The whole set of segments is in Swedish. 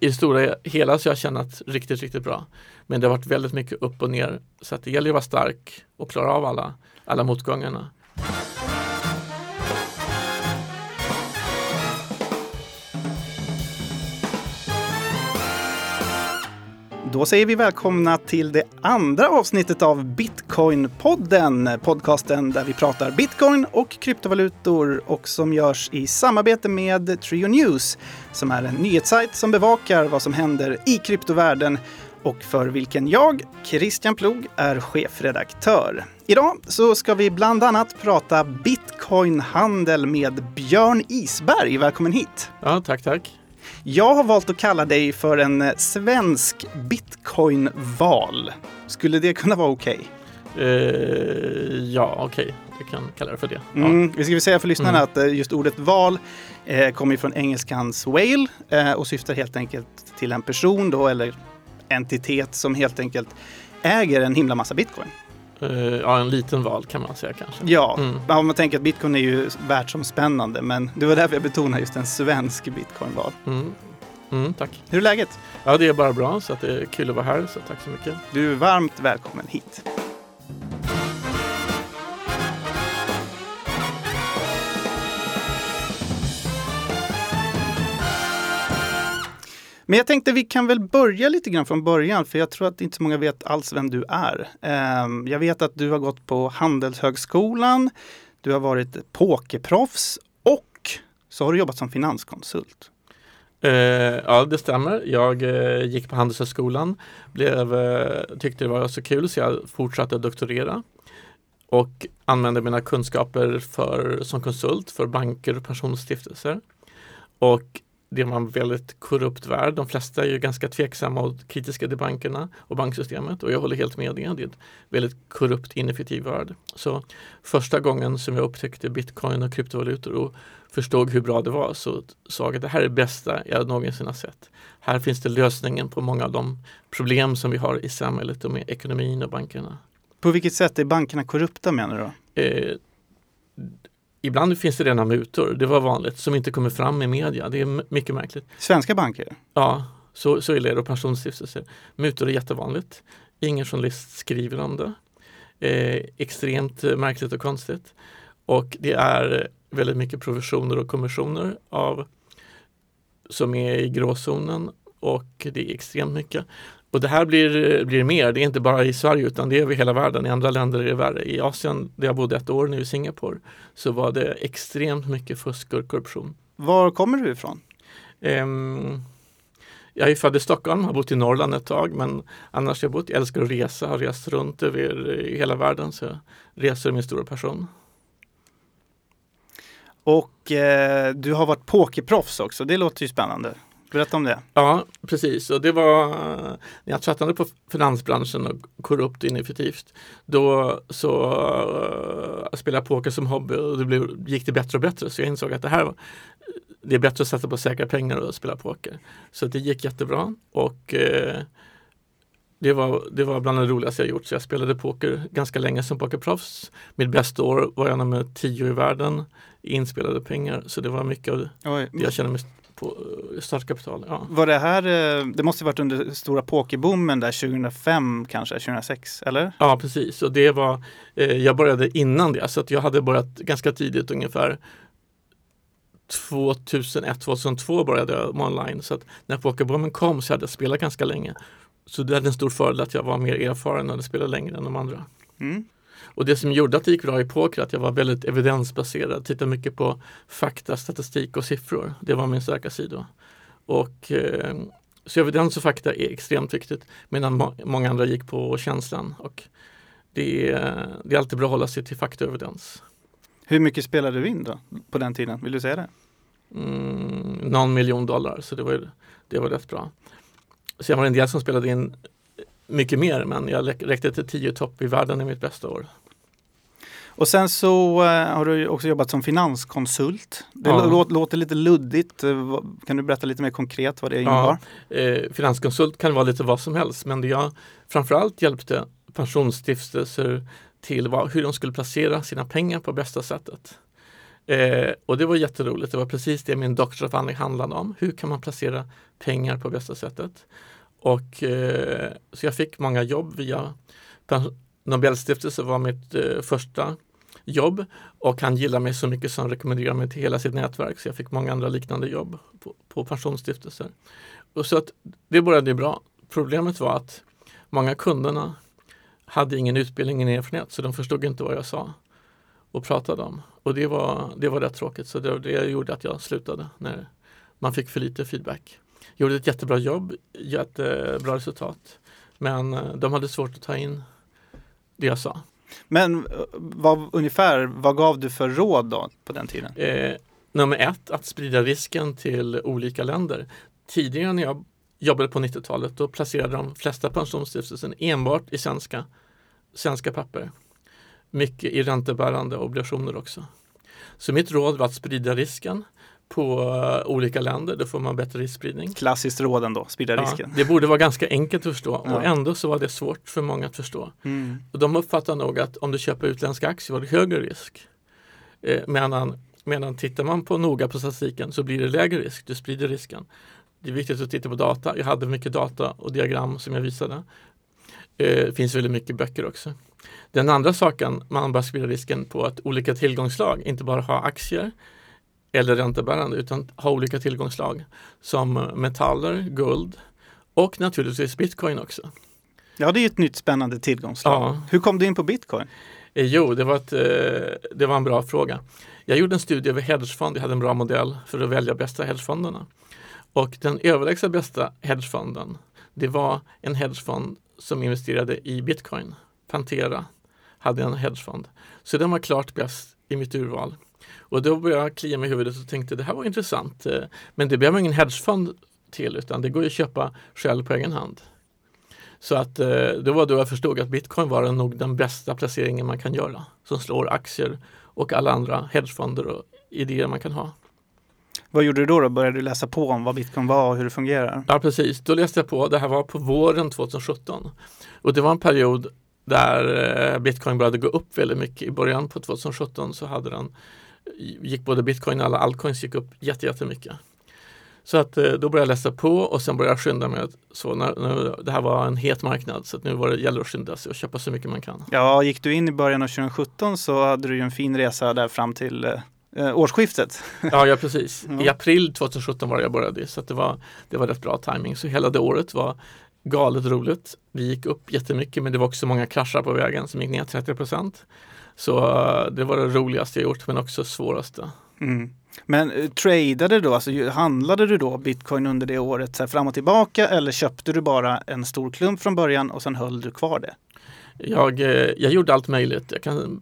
i det stora hela så har jag tjänat riktigt, riktigt bra. Men det har varit väldigt mycket upp och ner. Så att det gäller att vara stark och klara av alla, alla motgångarna. Då säger vi välkomna till det andra avsnittet av Bitcoin-podden. Podcasten där vi pratar bitcoin och kryptovalutor och som görs i samarbete med Trio News som är en nyhetssajt som bevakar vad som händer i kryptovärlden och för vilken jag, Christian Plog, är chefredaktör. Idag så ska vi bland annat prata bitcoinhandel med Björn Isberg. Välkommen hit! Ja, tack, tack. Jag har valt att kalla dig för en eh, svensk bitcoinval. Skulle det kunna vara okej? Okay? Uh, ja, okej. Okay. Du kan kalla det för det. Mm, vi ska väl säga för lyssnarna mm. att eh, just ordet val eh, kommer från engelskans whale eh, och syftar helt enkelt till en person då eller entitet som helt enkelt äger en himla massa bitcoin. Uh, ja, en liten val kan man säga kanske. Ja, mm. om man tänker att bitcoin är ju världsomspännande men det var därför jag betonade just en svensk bitcoinval. Mm. Mm, tack. Hur är läget? Ja, det är bara bra så att det är kul att vara här så tack så mycket. Du är varmt välkommen hit. Men jag tänkte vi kan väl börja lite grann från början för jag tror att inte så många vet alls vem du är. Ehm, jag vet att du har gått på Handelshögskolan, du har varit pokerproffs och så har du jobbat som finanskonsult. Uh, ja, det stämmer. Jag uh, gick på Handelshögskolan, blev, uh, tyckte det var så kul så jag fortsatte doktorera och använde mina kunskaper för, som konsult för banker och pensionsstiftelser. Och det var en väldigt korrupt värld. De flesta är ju ganska tveksamma och kritiska till bankerna och banksystemet och jag håller helt med. Det är en väldigt korrupt, ineffektiv värld. Så första gången som jag upptäckte bitcoin och kryptovalutor och förstod hur bra det var så sa jag att det här är det bästa jag någonsin har sett. Här finns det lösningen på många av de problem som vi har i samhället och med ekonomin och bankerna. På vilket sätt är bankerna korrupta menar du? Eh, Ibland finns det rena mutor, det var vanligt, som inte kommer fram i media. Det är mycket märkligt. Svenska banker? Ja, så, så är det och pensionsstiftelser. Mutor är jättevanligt. Ingen journalist skriver om det. Eh, extremt märkligt och konstigt. Och det är väldigt mycket provisioner och kommissioner av, som är i gråzonen och det är extremt mycket. Och det här blir, blir mer, det är inte bara i Sverige utan det är över hela världen. I andra länder är det värre. I Asien, där jag bodde ett år nu i Singapore, så var det extremt mycket fusk och korruption. Var kommer du ifrån? Um, jag är född i Stockholm, har bott i Norrland ett tag men annars har jag bott, jag älskar att resa, har rest runt över hela världen så reser är min stora passion. Och eh, du har varit pokerproffs också, det låter ju spännande. Berätta om det. Ja, precis. Och det var när jag tröttnade på finansbranschen och korrupt och ineffektivt. Då så uh, spelade jag poker som hobby och det blev, gick det bättre och bättre. Så jag insåg att det här det är bättre att sätta på säkra pengar och spela poker. Så det gick jättebra och uh, det var, det var bland det roligaste jag gjort. Så jag spelade poker ganska länge som pokerproffs. Mitt bästa år var jag nummer tio i världen inspelade pengar. Så det var mycket av det jag kände mig på eh, startkapital. Ja. Var det här, eh, det måste varit under stora pokerboomen där 2005 kanske, 2006 eller? Ja precis och det var, eh, jag började innan det så att jag hade börjat ganska tidigt ungefär 2001-2002 började jag online så att när pokerboomen kom så hade jag spelat ganska länge. Så det hade en stor fördel att jag var mer erfaren och hade spelat längre än de andra. Mm. Och det som gjorde att det gick bra i poker att jag var väldigt evidensbaserad, tittade mycket på fakta, statistik och siffror. Det var min starka sida. Och, eh, så evidens och fakta är extremt viktigt medan må många andra gick på känslan. Och det är, det är alltid bra att hålla sig till fakta och evidens. Hur mycket spelade du in då på den tiden? Vill du säga det? Mm, någon miljon dollar, så det var, det var rätt bra. Sen var det en del som spelade in mycket mer men jag räckte till tio topp i världen i mitt bästa år. Och sen så uh, har du också jobbat som finanskonsult. Det ja. låter lite luddigt. Eh, kan du berätta lite mer konkret vad det innebar? Ja, eh, finanskonsult kan vara lite vad som helst men det jag framförallt hjälpte pensionsstiftelser till var hur de skulle placera sina pengar på bästa sättet. Eh, och det var jätteroligt. Det var precis det min doktorsavhandling handlade om. Hur kan man placera pengar på bästa sättet? Och eh, så jag fick många jobb via Nobelstiftelsen var mitt eh, första jobb och han gillade mig så mycket så han rekommenderade mig till hela sitt nätverk så jag fick många andra liknande jobb på, på pensionsstiftelser. Och så att det började bra. Problemet var att många kunderna hade ingen utbildning, ingen erfarenhet så de förstod inte vad jag sa och pratade om. Och det var, det var rätt tråkigt så det, det gjorde att jag slutade när man fick för lite feedback. Jag gjorde ett jättebra jobb, jättebra resultat. Men eh, de hade svårt att ta in det jag sa. Men eh, vad, ungefär, vad gav du för råd då på den tiden? Eh, nummer ett, att sprida risken till olika länder. Tidigare när jag jobbade på 90-talet då placerade de flesta pensionsstiftelsen enbart i svenska, svenska papper. Mycket i räntebärande obligationer också. Så mitt råd var att sprida risken på uh, olika länder, då får man bättre riskspridning. Klassiskt råd ändå, sprida ja, risken. Det borde vara ganska enkelt att förstå ja. och ändå så var det svårt för många att förstå. Mm. Och de uppfattar nog att om du köper utländska aktier var det högre risk. Eh, medan, medan tittar man på noga på statistiken så blir det lägre risk, du sprider risken. Det är viktigt att titta på data. Jag hade mycket data och diagram som jag visade. Det eh, finns väldigt mycket böcker också. Den andra saken man bör sprida risken på att olika tillgångslag, inte bara ha aktier eller räntebärande utan ha olika tillgångslag som metaller, guld och naturligtvis bitcoin också. Ja, det är ett nytt spännande tillgångslag. Ja. Hur kom du in på bitcoin? Eh, jo, det var, ett, eh, det var en bra fråga. Jag gjorde en studie över hedgefond. Jag hade en bra modell för att välja bästa hedgefonderna. Och den överlägset bästa hedgefonden, det var en hedgefond som investerade i bitcoin. Pantera hade en hedgefond. Så den var klart bäst i mitt urval. Och då började jag klia mig i huvudet och tänkte det här var intressant. Eh, men det behöver ingen hedgefond till utan det går att köpa själv på egen hand. Så att eh, det var då jag förstod att bitcoin var nog den bästa placeringen man kan göra som slår aktier och alla andra hedgefonder och idéer man kan ha. Vad gjorde du då? då? Började du läsa på om vad bitcoin var och hur det fungerar? Ja precis, då läste jag på. Det här var på våren 2017 och det var en period där eh, bitcoin började gå upp väldigt mycket. I början på 2017 så hade den gick både bitcoin och alla altcoins gick upp jättemycket. Så att eh, då började jag läsa på och sen började jag skynda mig. Så när, när, det här var en het marknad så att nu var det, gäller att skynda sig och köpa så mycket man kan. Ja, gick du in i början av 2017 så hade du ju en fin resa där fram till eh, årsskiftet. Ja, ja precis. Ja. I april 2017 var det jag började så det, var, det var rätt bra timing. Så hela det året var galet roligt. Vi gick upp jättemycket men det var också många kraschar på vägen som gick ner 30 procent. Så uh, det var det roligaste jag gjort men också svåraste. Mm. Men uh, tradade då, alltså handlade du då bitcoin under det året så fram och tillbaka eller köpte du bara en stor klump från början och sen höll du kvar det? Jag, uh, jag gjorde allt möjligt. Jag kan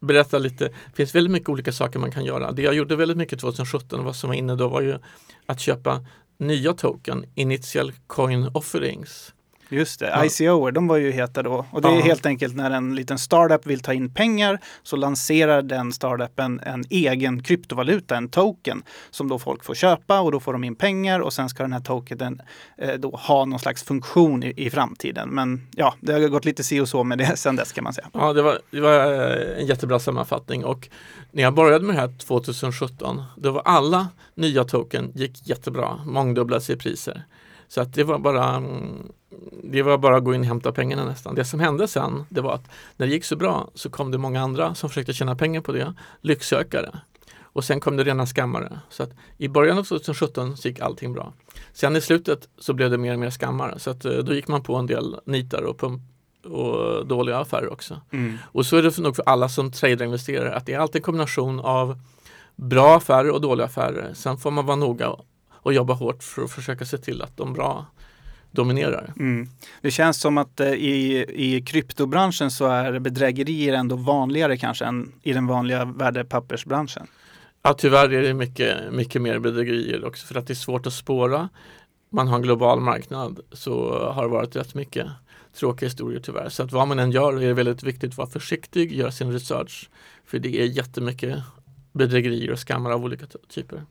berätta lite. Det finns väldigt mycket olika saker man kan göra. Det jag gjorde väldigt mycket 2017, vad som var inne då var ju att köpa nya token, Initial Coin Offerings. Just det. ICO, de var ju heta då. Och det är helt enkelt när en liten startup vill ta in pengar så lanserar den startupen en egen kryptovaluta, en token som då folk får köpa och då får de in pengar och sen ska den här tokenen eh, då ha någon slags funktion i, i, framtiden. Men ja, det har gått lite si och så med det sen dess kan man säga. Ja, det var, det var eh, en jättebra sammanfattning och när jag började med det här 2017 då var alla nya token gick jättebra, mångdubblades i priser. Så att det var bara mm, det var bara att gå in och hämta pengarna nästan. Det som hände sen det var att när det gick så bra så kom det många andra som försökte tjäna pengar på det, lycksökare. Och sen kom det rena skammare. Så att i början av 2017 så gick allting bra. Sen i slutet så blev det mer och mer skammare. Så att eh, då gick man på en del nitar och pump och dåliga affärer också. Mm. Och så är det nog för alla som trader att det är alltid en kombination av bra affärer och dåliga affärer. Sen får man vara noga och jobba hårt för att försöka se till att de bra dominerar. Mm. Det känns som att eh, i, i kryptobranschen så är bedrägerier ändå vanligare kanske än i den vanliga värdepappersbranschen. Ja, tyvärr är det mycket, mycket mer bedrägerier också för att det är svårt att spåra. Man har en global marknad så har det varit rätt mycket tråkiga historier tyvärr. Så att vad man än gör är det väldigt viktigt att vara försiktig, göra sin research. För det är jättemycket bedrägerier och skammar av olika typer.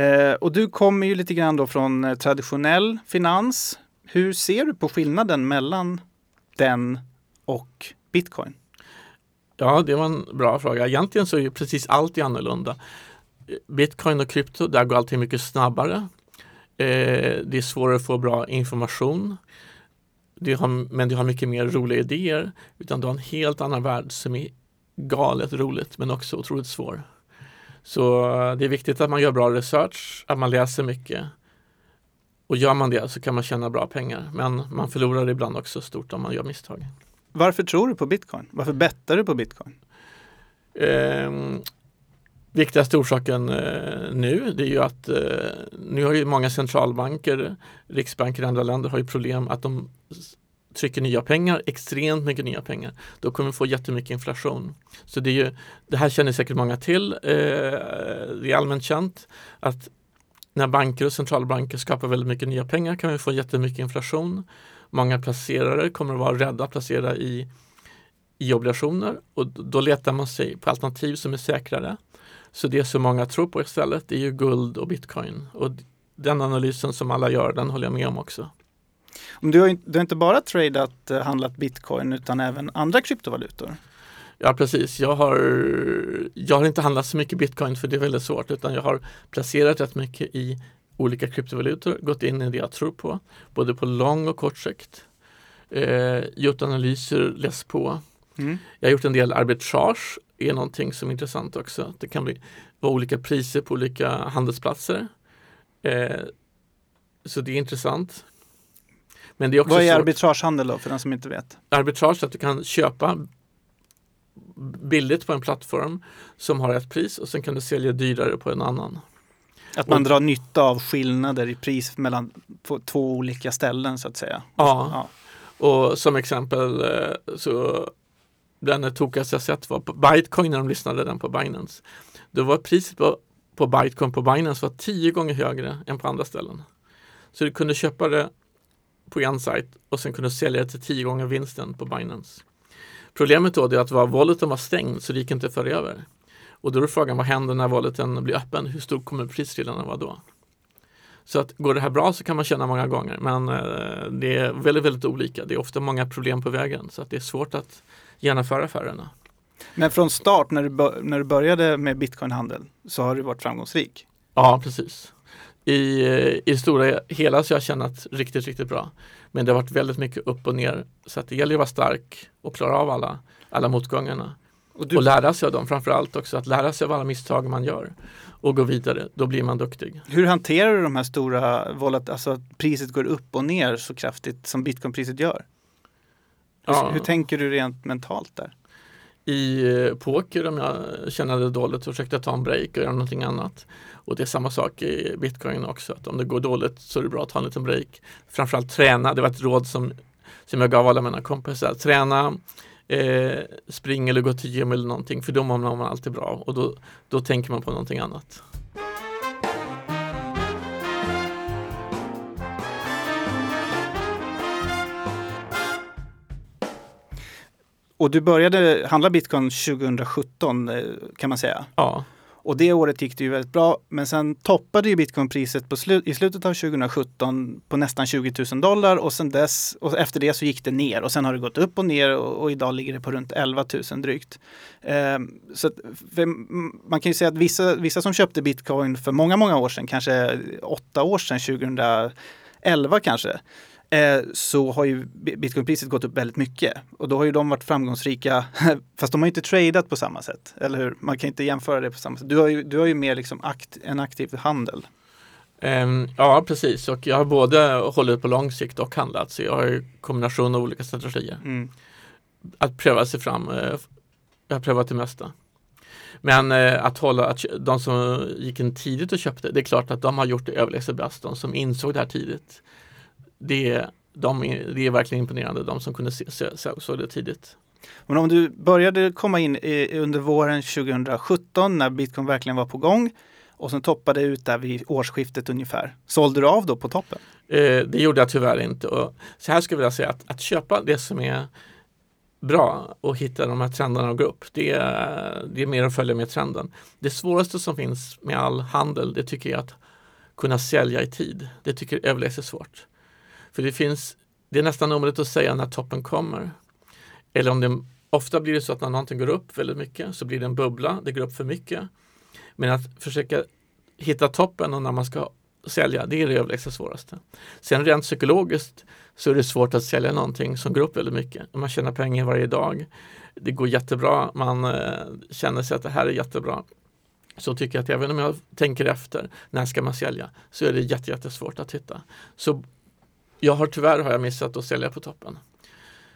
Eh, och du kommer ju lite grann då från eh, traditionell finans. Hur ser du på skillnaden mellan den och bitcoin? Ja, det var en bra fråga. Egentligen så är ju precis allt annorlunda. Eh, bitcoin och krypto, där går allting mycket snabbare. Eh, det är svårare att få bra information. Du har, men du har mycket mer roliga idéer. Utan du har en helt annan värld som är galet roligt men också otroligt svår. Så det är viktigt att man gör bra research, att man läser mycket. Och gör man det så kan man tjäna bra pengar. Men man förlorar ibland också stort om man gör misstag. Varför tror du på bitcoin? Varför bettar du på bitcoin? Eh, viktigaste orsaken eh, nu det är ju att eh, nu har ju många centralbanker, riksbanker i andra länder har ju problem att de trycker nya pengar, extremt mycket nya pengar. Då kommer vi få jättemycket inflation. Så det, är ju, det här känner säkert många till. Eh, det är allmänt känt att när banker och centralbanker skapar väldigt mycket nya pengar kan vi få jättemycket inflation. Många placerare kommer att vara rädda att placera i, i obligationer och då letar man sig på alternativ som är säkrare. Så det som många tror på istället är ju guld och bitcoin. Och den analysen som alla gör, den håller jag med om också. Du har, du har inte bara tradat, eh, handlat bitcoin utan även andra kryptovalutor? Ja precis, jag har, jag har inte handlat så mycket bitcoin för det är väldigt svårt utan jag har placerat rätt mycket i olika kryptovalutor, gått in i det jag tror på, både på lång och kort sikt. Eh, gjort analyser, läst på. Mm. Jag har gjort en del arbitrage, är någonting som är intressant också. Det kan bli, vara olika priser på olika handelsplatser. Eh, så det är intressant. Men det är också Vad är arbitragehandel då för den som inte vet? Arbitrage är att du kan köpa billigt på en plattform som har ett pris och sen kan du sälja dyrare på en annan. Att man och, drar nytta av skillnader i pris mellan två olika ställen så att säga. Ja, ja. och som exempel eh, så den tokigaste jag sett var på Bitcoin när de lyssnade den på Binance. Då var priset på, på Bitcoin på Binance var tio gånger högre än på andra ställen. Så du kunde köpa det på en sajt och sen kunde sälja det till tio gånger vinsten på Binance. Problemet då är att var walleten var stängd så det gick inte att föra över. Och då är frågan vad händer när walleten blir öppen? Hur stor kommer prisskillnaden vara då? Så att går det här bra så kan man tjäna många gånger men eh, det är väldigt, väldigt olika. Det är ofta många problem på vägen så att det är svårt att genomföra affärerna. Men från start när du, när du började med bitcoinhandel så har du varit framgångsrik? Ja, precis i, i det stora hela så har jag tjänat riktigt, riktigt bra. Men det har varit väldigt mycket upp och ner. Så att det gäller att vara stark och klara av alla, alla motgångarna. Och, du... och lära sig av dem framförallt också. Att lära sig av alla misstag man gör och gå vidare. Då blir man duktig. Hur hanterar du de här stora, volat, alltså att priset går upp och ner så kraftigt som bitcoinpriset gör? Hur, ja. hur tänker du rent mentalt där? I eh, poker om jag känner det dåligt så försökte jag ta en break och göra någonting annat. Och det är samma sak i bitcoin också, att om det går dåligt så är det bra att ta en liten break. Framförallt träna, det var ett råd som, som jag gav alla mina kompisar. Träna, eh, spring eller gå till gym eller någonting, för då mår man alltid bra och då, då tänker man på någonting annat. Och du började handla bitcoin 2017 eh, kan man säga? Ja. Och det året gick det ju väldigt bra. Men sen toppade ju bitcoinpriset slu i slutet av 2017 på nästan 20 000 dollar och sen dess och efter det så gick det ner och sen har det gått upp och ner och, och idag ligger det på runt 11 000 drygt. Eh, så man kan ju säga att vissa, vissa som köpte bitcoin för många, många år sedan, kanske åtta år sedan, 2011 kanske, så har ju bitcoinpriset gått upp väldigt mycket. Och då har ju de varit framgångsrika, fast de har inte tradat på samma sätt. Eller hur? Man kan inte jämföra det på samma sätt. Du har ju, du har ju mer liksom akt, en aktiv handel. Um, ja, precis. Och jag har både hållit på lång sikt och handlat. Så jag har ju kombination av olika strategier. Mm. Att pröva sig fram. Uh, jag har prövat det mesta. Men eh, att hålla, att de som gick in tidigt och köpte, det är klart att de har gjort det överlägset bäst. De som insåg det här tidigt det, de, det är verkligen imponerande, de som kunde se, se, se, så det tidigt. Men om du började komma in i, under våren 2017 när bitcoin verkligen var på gång och sen toppade ut där vid årsskiftet ungefär. Sålde du av då på toppen? Eh, det gjorde jag tyvärr inte. Och så här skulle jag vilja säga att, att köpa det som är bra och hitta de här trenderna och gå upp. Det är, det är mer att följa med trenden. Det svåraste som finns med all handel, det tycker jag är att kunna sälja i tid. Det tycker jag är överlägset svårt. För det finns, det är nästan omöjligt att säga när toppen kommer. Eller om det, ofta blir det så att när någonting går upp väldigt mycket så blir det en bubbla, det går upp för mycket. Men att försöka hitta toppen och när man ska sälja, det är det överlägset svåraste. Sen rent psykologiskt så är det svårt att sälja någonting som går upp väldigt mycket. Man tjänar pengar varje dag. Det går jättebra, man eh, känner sig att det här är jättebra. Så tycker jag att även om jag tänker efter, när ska man sälja? Så är det jättesvårt att hitta. Så jag har tyvärr har jag missat att sälja på toppen.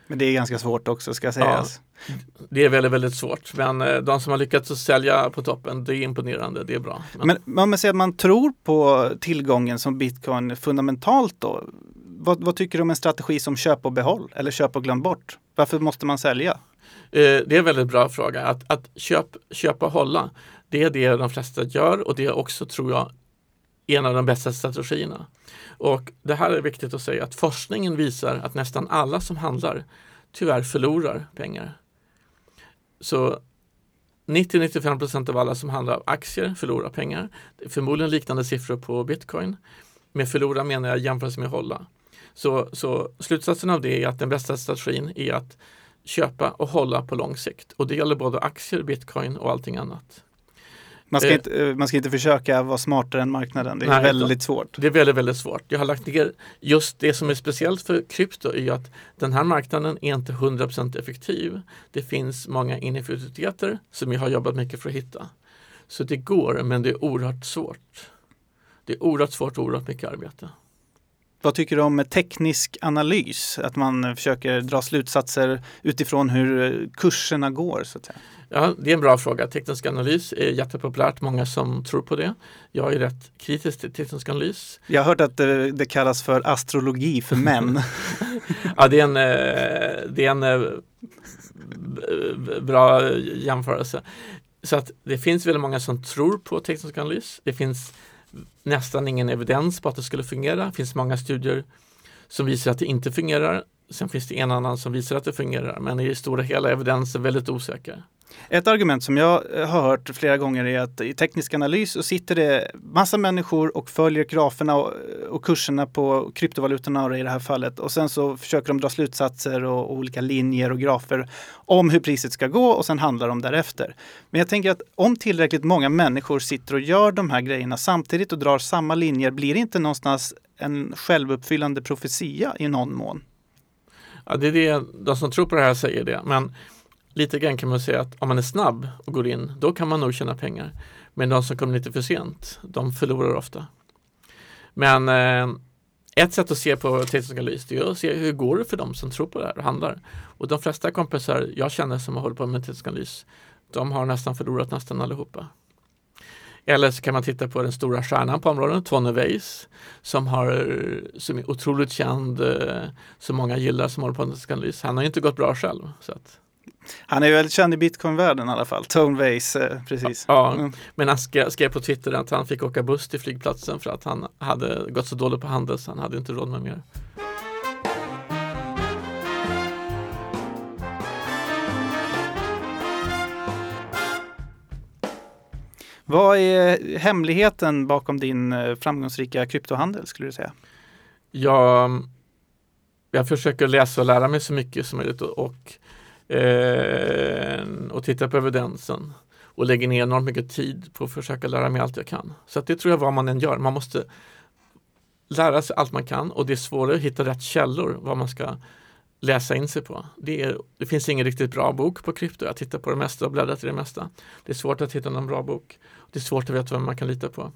Men det är ganska svårt också ska sägas. Ja, det är väldigt, väldigt svårt. Men eh, de som har lyckats sälja på toppen, det är imponerande, det är bra. Men, Men om man säger att man tror på tillgången som bitcoin fundamentalt då. Vad, vad, tycker du om en strategi som köp och behåll eller köp och glöm bort? Varför måste man sälja? Eh, det är en väldigt bra fråga. Att, att köp, köpa och hålla, det är det de flesta gör och det är också, tror jag, en av de bästa strategierna. Och det här är viktigt att säga att forskningen visar att nästan alla som handlar tyvärr förlorar pengar. Så 90-95 procent av alla som handlar aktier förlorar pengar. Det är förmodligen liknande siffror på bitcoin. Med förlora menar jag jämfört med hålla. Så, så slutsatsen av det är att den bästa strategin är att köpa och hålla på lång sikt. Och det gäller både aktier, bitcoin och allting annat. Man ska, eh, inte, eh, man ska inte försöka vara smartare än marknaden. Det är nej, väldigt svårt. Det är väldigt, väldigt svårt. Jag har lagt ner just det som är speciellt för krypto är att den här marknaden är inte 100% effektiv. Det finns många ineffektiviteter som jag har jobbat mycket för att hitta. Så det går, men det är oerhört svårt. Det är oerhört svårt och oerhört mycket arbete. Vad tycker du om teknisk analys? Att man försöker dra slutsatser utifrån hur kurserna går? Så att säga. Ja, det är en bra fråga. Teknisk analys är jättepopulärt, många som tror på det. Jag är rätt kritisk till teknisk analys. Jag har hört att det, det kallas för astrologi för män. ja, det är en, eh, det är en eh, bra jämförelse. Så att det finns väldigt många som tror på teknisk analys. Det finns nästan ingen evidens på att det skulle fungera. Det finns många studier som visar att det inte fungerar. Sen finns det en annan som visar att det fungerar, men i det stora hela är evidensen väldigt osäker. Ett argument som jag eh, har hört flera gånger är att i teknisk analys så sitter det massa människor och följer graferna och, och kurserna på kryptovalutorna i det här fallet. Och sen så försöker de dra slutsatser och, och, olika linjer och grafer om hur priset ska gå och sen handlar de därefter. Men jag tänker att om tillräckligt många människor sitter och gör de här grejerna samtidigt och drar samma linjer, blir det inte någonstans en självuppfyllande profetia i någon mån? Ja, det är det de som tror på det här säger det. Men lite grann kan man säga att om man är snabb och går in, då kan man nog tjäna pengar. Men de som kommer lite för sent, de förlorar ofta. Men eh, ett sätt att se på teknisk analys det är att se hur går det för dem som tror på det här och handlar. Och de flesta kompisar jag känner som har hållit på med teknisk analys, de har nästan förlorat nästan allihopa. Eller så kan man titta på den stora stjärnan på området, Tony Weiss, som, har, som är otroligt känd, eh, som många gillar som håller på med analys. Han har inte gått bra själv. Så att. Han är väldigt känd i bitcoinvärlden i alla fall, Tone Weiss, eh, precis. Ja, mm. men han skrev, skrev på Twitter att han fick åka buss till flygplatsen för att han hade gått så dåligt på handel så han hade inte råd med mer. Vad är hemligheten bakom din eh, framgångsrika kryptohandel skulle du säga? Jag, jag försöker läsa och lära mig så mycket som möjligt och, och, eh, och tittar på evidensen och lägger ner enormt mycket tid på att försöka lära mig allt jag kan. Så det tror jag vad man än gör. Man måste lära sig allt man kan och det är svårare att hitta rätt källor vad man ska läsa in sig på. Det, är, det finns ingen riktigt bra bok på krypto. Jag tittar på det mesta och bläddrar till det mesta. Det är svårt att hitta någon bra bok. Det är svårt att veta vem man kan lita på.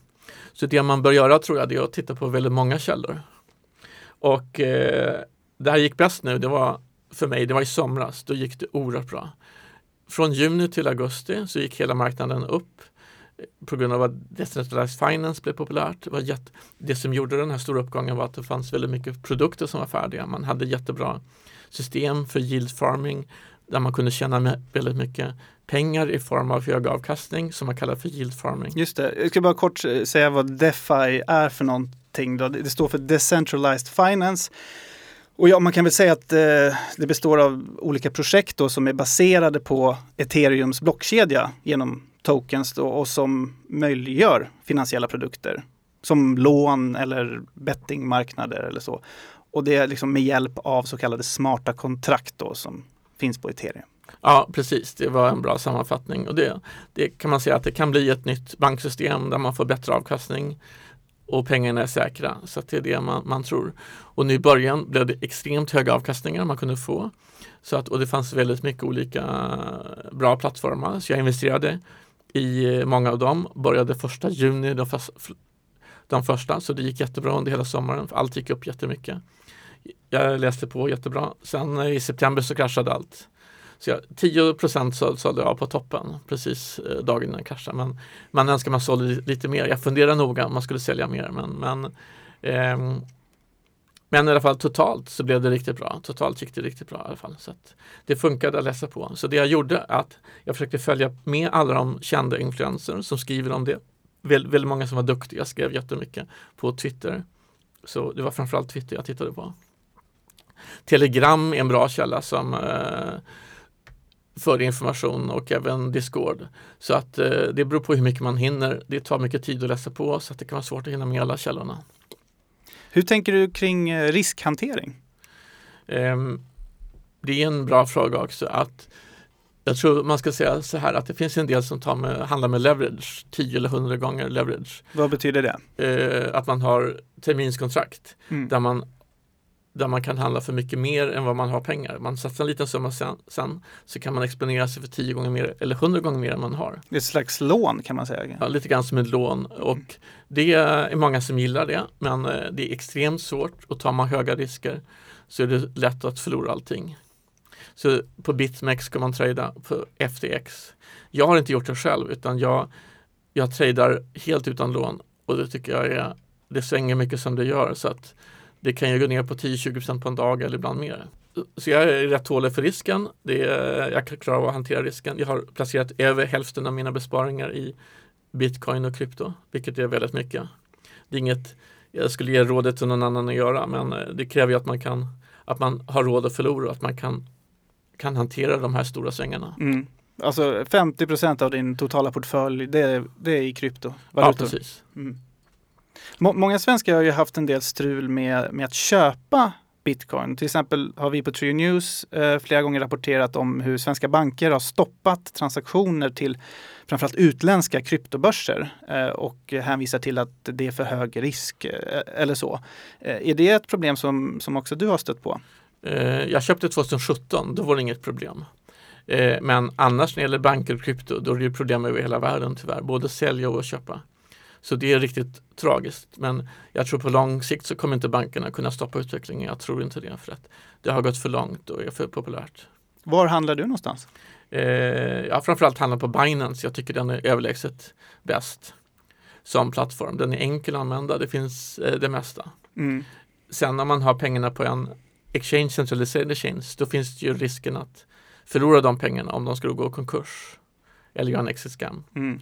Så det man bör göra tror jag det är att titta på väldigt många källor. Och eh, det här gick bäst nu, det var för mig, det var i somras, då gick det oerhört bra. Från juni till augusti så gick hela marknaden upp eh, på grund av att decentralized finance blev populärt. Det, var jätte, det som gjorde den här stora uppgången var att det fanns väldigt mycket produkter som var färdiga. Man hade jättebra system för yield farming där man kunde tjäna väldigt mycket pengar i form av hög avkastning som man kallar för yield farming. Just det, jag ska bara kort eh, säga vad DeFi är för någonting. Då. Det står för Decentralized Finance. Och ja, man kan väl säga att eh, det består av olika projekt då, som är baserade på ethereums blockkedja genom tokens då, och som möjliggör finansiella produkter som lån eller bettingmarknader eller så. Och det är liksom med hjälp av så kallade smarta kontrakt då som finns på ethereum. Ja, precis. Det var en bra sammanfattning och det, det kan man säga att det kan bli ett nytt banksystem där man får bättre avkastning och pengarna är säkra. Så det är det man, man tror. Och nu i början blev det extremt höga avkastningar man kunde få. Så att, och det fanns väldigt mycket olika eh, bra plattformar. Så jag investerade i eh, många av dem. Började första juni de, fast, de första, så det gick jättebra under hela sommaren. Allt gick upp jättemycket. Jag läste på jättebra. Sen eh, i september så kraschade allt. Så jag, 10 procent sålde jag på toppen precis eh, dagen innan kraschen. Men man önskar man sålde lite mer. Jag funderar noga om man skulle sälja mer. Men, men, eh, men i alla fall totalt så blev det riktigt bra. Totalt gick det riktigt bra i alla fall. Så det funkade att läsa på. Så det jag gjorde att jag försökte följa med alla de kända influencers som skriver om det. Väl, väldigt många som var duktiga skrev jättemycket på Twitter. Så det var framförallt Twitter jag tittade på. Telegram är en bra källa som eh, för information och även Discord. Så att eh, det beror på hur mycket man hinner. Det tar mycket tid att läsa på så att det kan vara svårt att hinna med alla källorna. Hur tänker du kring eh, riskhantering? Eh, det är en bra fråga också. att jag tror man ska säga så här att det finns en del som tar med, handlar med leverage, 10 eller 100 gånger leverage. Vad betyder det? Eh, att man har terminskontrakt mm. där man där man kan handla för mycket mer än vad man har pengar. Man satsar en liten summa sen, sen så kan man exponera sig för tio gånger mer eller hundra gånger mer än man har. Det är ett slags lån kan man säga. Ja, lite grann som ett lån och det är många som gillar det men eh, det är extremt svårt och tar man höga risker så är det lätt att förlora allting. Så på BitMEX ska man trada på FTX. Jag har inte gjort det själv utan jag, jag tradar helt utan lån och det tycker jag är det svänger mycket som det gör så att det kan ju gå ner på 10-20% på en dag eller ibland mer. Så jag är rätt tålig för risken. Det är, jag klarar av att hantera risken. Jag har placerat över hälften av mina besparingar i bitcoin och krypto, vilket är väldigt mycket. Det är inget jag skulle ge rådet till någon annan att göra, men eh, det kräver ju att man kan att man har råd att förlora och att man kan, kan hantera de här stora svängarna. Mm. Alltså 50% av din totala portfölj, det, det är i krypto? Ja, precis. Mm. Många svenskar har ju haft en del strul med, med att köpa bitcoin. Till exempel har vi på Trio News eh, flera gånger rapporterat om hur svenska banker har stoppat transaktioner till framförallt utländska kryptobörser eh, och hänvisar till att det är för hög risk eh, eller så. Eh, är det ett problem som, som också du har stött på? Eh, jag köpte 2017, då var det inget problem. Eh, men annars när det gäller banker och krypto, då är det problem över hela världen tyvärr, både sälja och köpa. Så det är riktigt tragiskt. Men jag tror på lång sikt så kommer inte bankerna kunna stoppa utvecklingen. Jag tror inte det för att det har gått för långt och är för populärt. Var handlar du någonstans? Eh, jag framförallt handlar på Binance. Jag tycker den är överlägset bäst som plattform. Den är enkel att använda. Det finns eh, det mesta. Mm. Sen när man har pengarna på en exchange, centraliserad exchange, då finns det ju risken att förlora de pengarna om de skulle gå i konkurs eller göra en exit scam. Mm.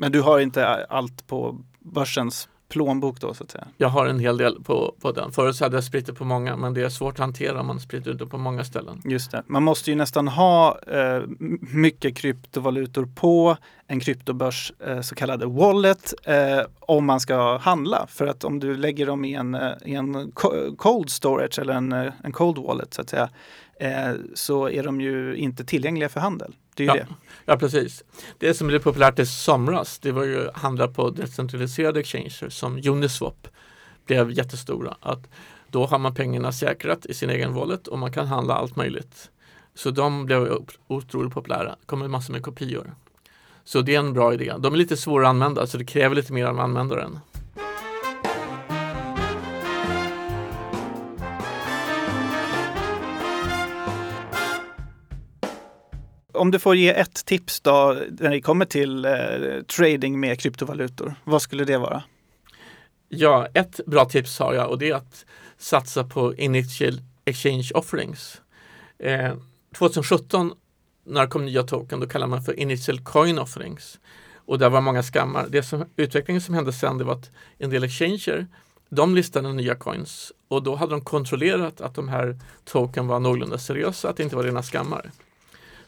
Men du har inte allt på börsens plånbok då så att säga? Jag har en hel del på, på den. Förut så hade jag spritt det på många men det är svårt att hantera om man sprider det på många ställen. Just det. Man måste ju nästan ha eh, mycket kryptovalutor på en kryptobörs eh, så kallade wallet eh, om man ska handla. För att om du lägger dem i en, eh, i en cold storage eller en, eh, en cold wallet så att säga eh, så är de ju inte tillgängliga för handel. Det är ja, det. ja, precis. Det som blev populärt i somras, det var ju handla på decentraliserade exchanges som Uniswap blev jättestora. Att då har man pengarna säkrat i sin egen wallet och man kan handla allt möjligt. Så de blev otroligt populära. Det kommer massor med kopior. Så det är en bra idé. De är lite svåra att använda så det kräver lite mer av användaren. Om du får ge ett tips då när det kommer till eh, trading med kryptovalutor, vad skulle det vara? Ja, ett bra tips har jag och det är att satsa på Initial Exchange Offerings. Eh, 2017 när det kom nya token, då kallar man för Initial Coin Offerings. Och där var många skammar. Det som, utvecklingen som hände sen det var att en del exchanger de listade nya coins och då hade de kontrollerat att de här token var någorlunda seriösa, att det inte var rena skammar.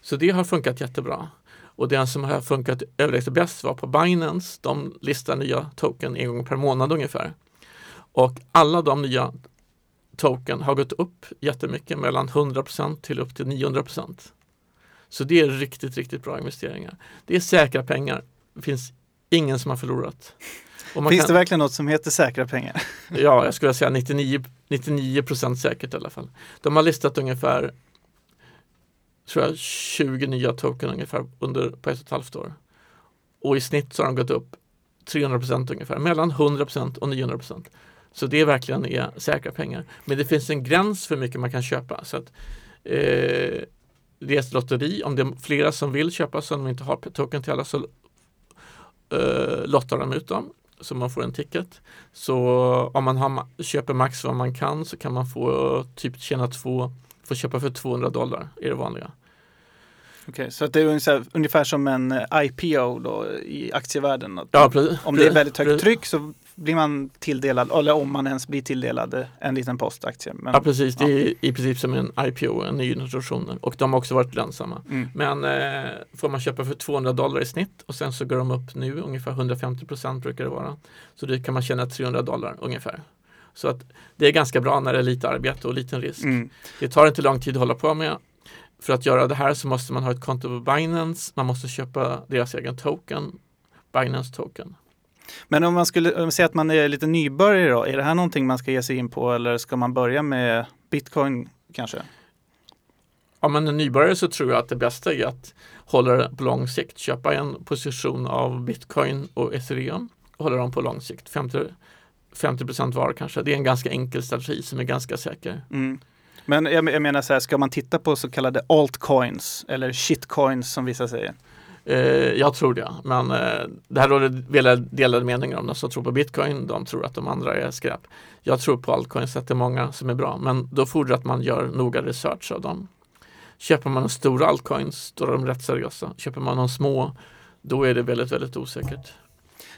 Så det har funkat jättebra. Och den som har funkat överlägset bäst var på Binance. De listar nya token en gång per månad ungefär. Och alla de nya token har gått upp jättemycket mellan 100% till upp till 900%. Så det är riktigt, riktigt bra investeringar. Det är säkra pengar. Det finns ingen som har förlorat. Finns kan, det verkligen något som heter säkra pengar? ja, jag skulle säga 99, 99 säkert i alla fall. De har listat ungefär tror jag, 20 nya token ungefär under, på ett och ett halvt år. Och i snitt så har de gått upp 300% ungefär, mellan 100% och 900% Så det är verkligen är säkra pengar. Men det finns en gräns för hur mycket man kan köpa. Så att, eh, det är ett lotteri, om det är flera som vill köpa så de inte har token till alla så eh, lottar de ut dem så man får en ticket. Så om man har, köper max vad man kan så kan man få typ tjäna två, få köpa för 200 dollar är det vanliga. Okej, okay, så det är ungefär, ungefär som en eh, IPO då i aktievärlden? Ja, precis, om det är väldigt högt tryck så blir man tilldelad, eller om man ens blir tilldelad en liten postaktie. Men, ja precis, det är i princip som en IPO, en ny introduktion och de har också varit lönsamma. Mm. Men eh, får man köpa för 200 dollar i snitt och sen så går de upp nu ungefär 150 procent brukar det vara. Så det kan man tjäna 300 dollar ungefär. Så att det är ganska bra när det är lite arbete och liten risk. Mm. Det tar inte lång tid att hålla på med. För att göra det här så måste man ha ett konto på Binance, man måste köpa deras egen token, Binance token. Men om man skulle säga att man är lite nybörjare då, är det här någonting man ska ge sig in på eller ska man börja med bitcoin kanske? Om man är nybörjare så tror jag att det bästa är att hålla det på lång sikt. Köpa en position av bitcoin och ethereum och hålla dem på lång sikt. 50, 50 var kanske. Det är en ganska enkel strategi som är ganska säker. Mm. Men jag, jag, menar så här, ska man titta på så kallade altcoins eller shitcoins som vissa säger? Eh, jag tror det, men eh, det här råder delade meningar om. De som tror på bitcoin, de tror att de andra är skräp. Jag tror på altcoins, att det är många som är bra, men då fordrar att man gör noga research av dem. Köper man de stora altcoins, då är de rätt seriösa. Köper man de små, då är det väldigt, väldigt osäkert.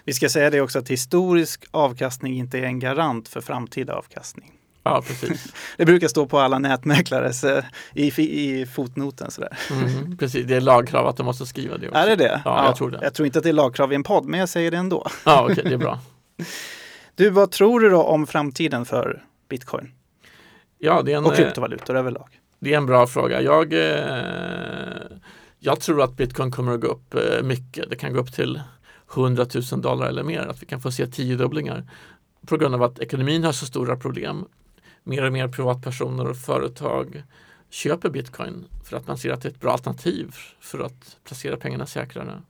Vi ska säga det också att historisk avkastning inte är en garant för framtida avkastning. Ja, precis. det brukar stå på alla nätmäklares eh, i, i fotnoten. Sådär. Mm, precis, det är lagkrav att de måste skriva det också. Är det det? Ja, ja, jag tror det. Jag tror inte att det är lagkrav i en podd, men jag säger det ändå. Ja, okej, okay, det är bra. Du, vad tror du då om framtiden för bitcoin? Ja, det är en, och kryptovalutor överlag? Det är en bra fråga. Jag, eh, jag tror att bitcoin kommer att gå upp eh, mycket. Det kan gå upp till 100 000 dollar eller mer, att vi kan få se tiodubblingar på grund av att ekonomin har så stora problem mer och mer privatpersoner och företag köper bitcoin för att man ser att det är ett bra alternativ för att placera pengarna säkrare.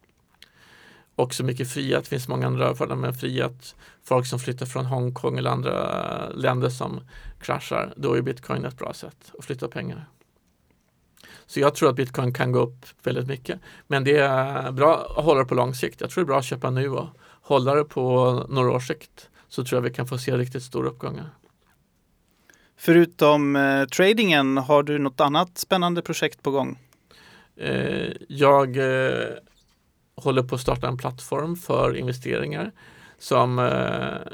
Och så mycket frihet, det finns många andra fördelar med frihet. Folk som flyttar från Hongkong eller andra länder som kraschar, då är bitcoin ett bra sätt att flytta pengar. Så jag tror att bitcoin kan gå upp väldigt mycket. Men det är bra att hålla det på lång sikt. Jag tror det är bra att köpa nu och hålla det på några års sikt så tror jag vi kan få se riktigt stora uppgångar. Förutom eh, tradingen, har du något annat spännande projekt på gång? Eh, jag eh, håller på att starta en plattform för investeringar som, eh,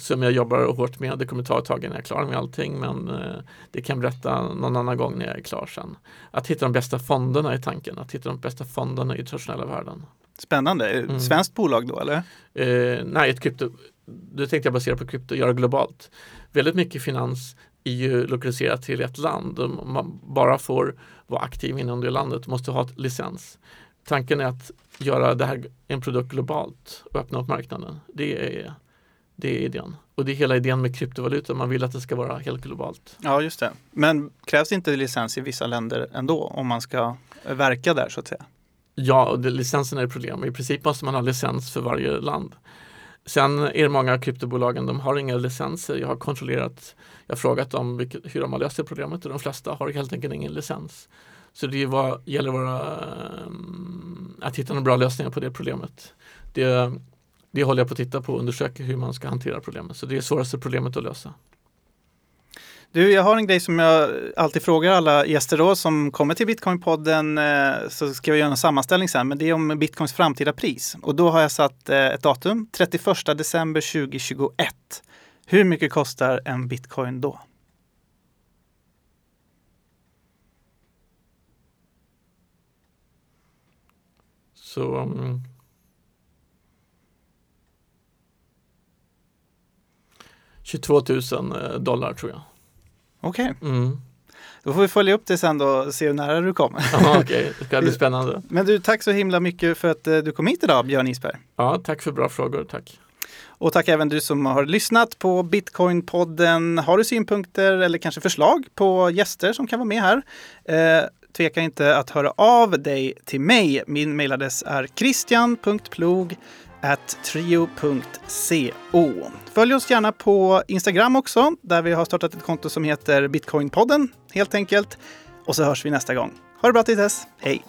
som jag jobbar hårt med. Det kommer ta ett tag innan jag är klar med allting men eh, det kan berätta någon annan gång när jag är klar sen. Att hitta de bästa fonderna i tanken, att hitta de bästa fonderna i traditionella världen. Spännande. Mm. Svenskt bolag då eller? Eh, nej, ett krypto. Det tänkte jag basera på krypto, göra globalt. Väldigt mycket finans är ju lokaliserat till ett land. Man bara får vara aktiv inom det landet, måste ha ett licens. Tanken är att göra det här en produkt globalt och öppna upp marknaden. Det är, det är idén. Och det är hela idén med kryptovaluta. Man vill att det ska vara helt globalt. Ja, just det. Men krävs inte licens i vissa länder ändå om man ska verka där så att säga? Ja, och det, licensen är ett problem. I princip måste man ha licens för varje land. Sen är det många kryptobolagen, de har inga licenser. Jag har kontrollerat, jag har frågat dem vilket, hur de har löst det problemet och de flesta har helt enkelt ingen licens. Så det var, gäller vara, um, att hitta några bra lösningar på det problemet. Det, det håller jag på att titta på och undersöka hur man ska hantera problemet. Så det är svåraste problemet att lösa. Du, jag har en grej som jag alltid frågar alla gäster då som kommer till Bitcoinpodden. Eh, så ska vi göra en sammanställning sen, men det är om Bitcoins framtida pris. Och då har jag satt eh, ett datum, 31 december 2021. Hur mycket kostar en bitcoin då? Så 22 000 dollar tror jag. Okej, Mm. då får vi följa upp det sen då och se hur nära du kommer. Ja, Okej, det ska bli spännande. Men du, tack så himla mycket för att eh, du kom hit idag, Björn Isberg. Ja, tack för bra frågor, tack. Och tack även du som har lyssnat på Bitcoin-podden. Har du synpunkter eller kanske förslag på gäster som kan vara med här? Eh, tveka inte att höra av dig till mig. Min mejladress är christian.plog trio.co. Följ oss gärna på Instagram också, där vi har startat ett konto som heter Bitcoinpodden, helt enkelt. Och så hörs vi nästa gång. Ha det bra till dess. Hej!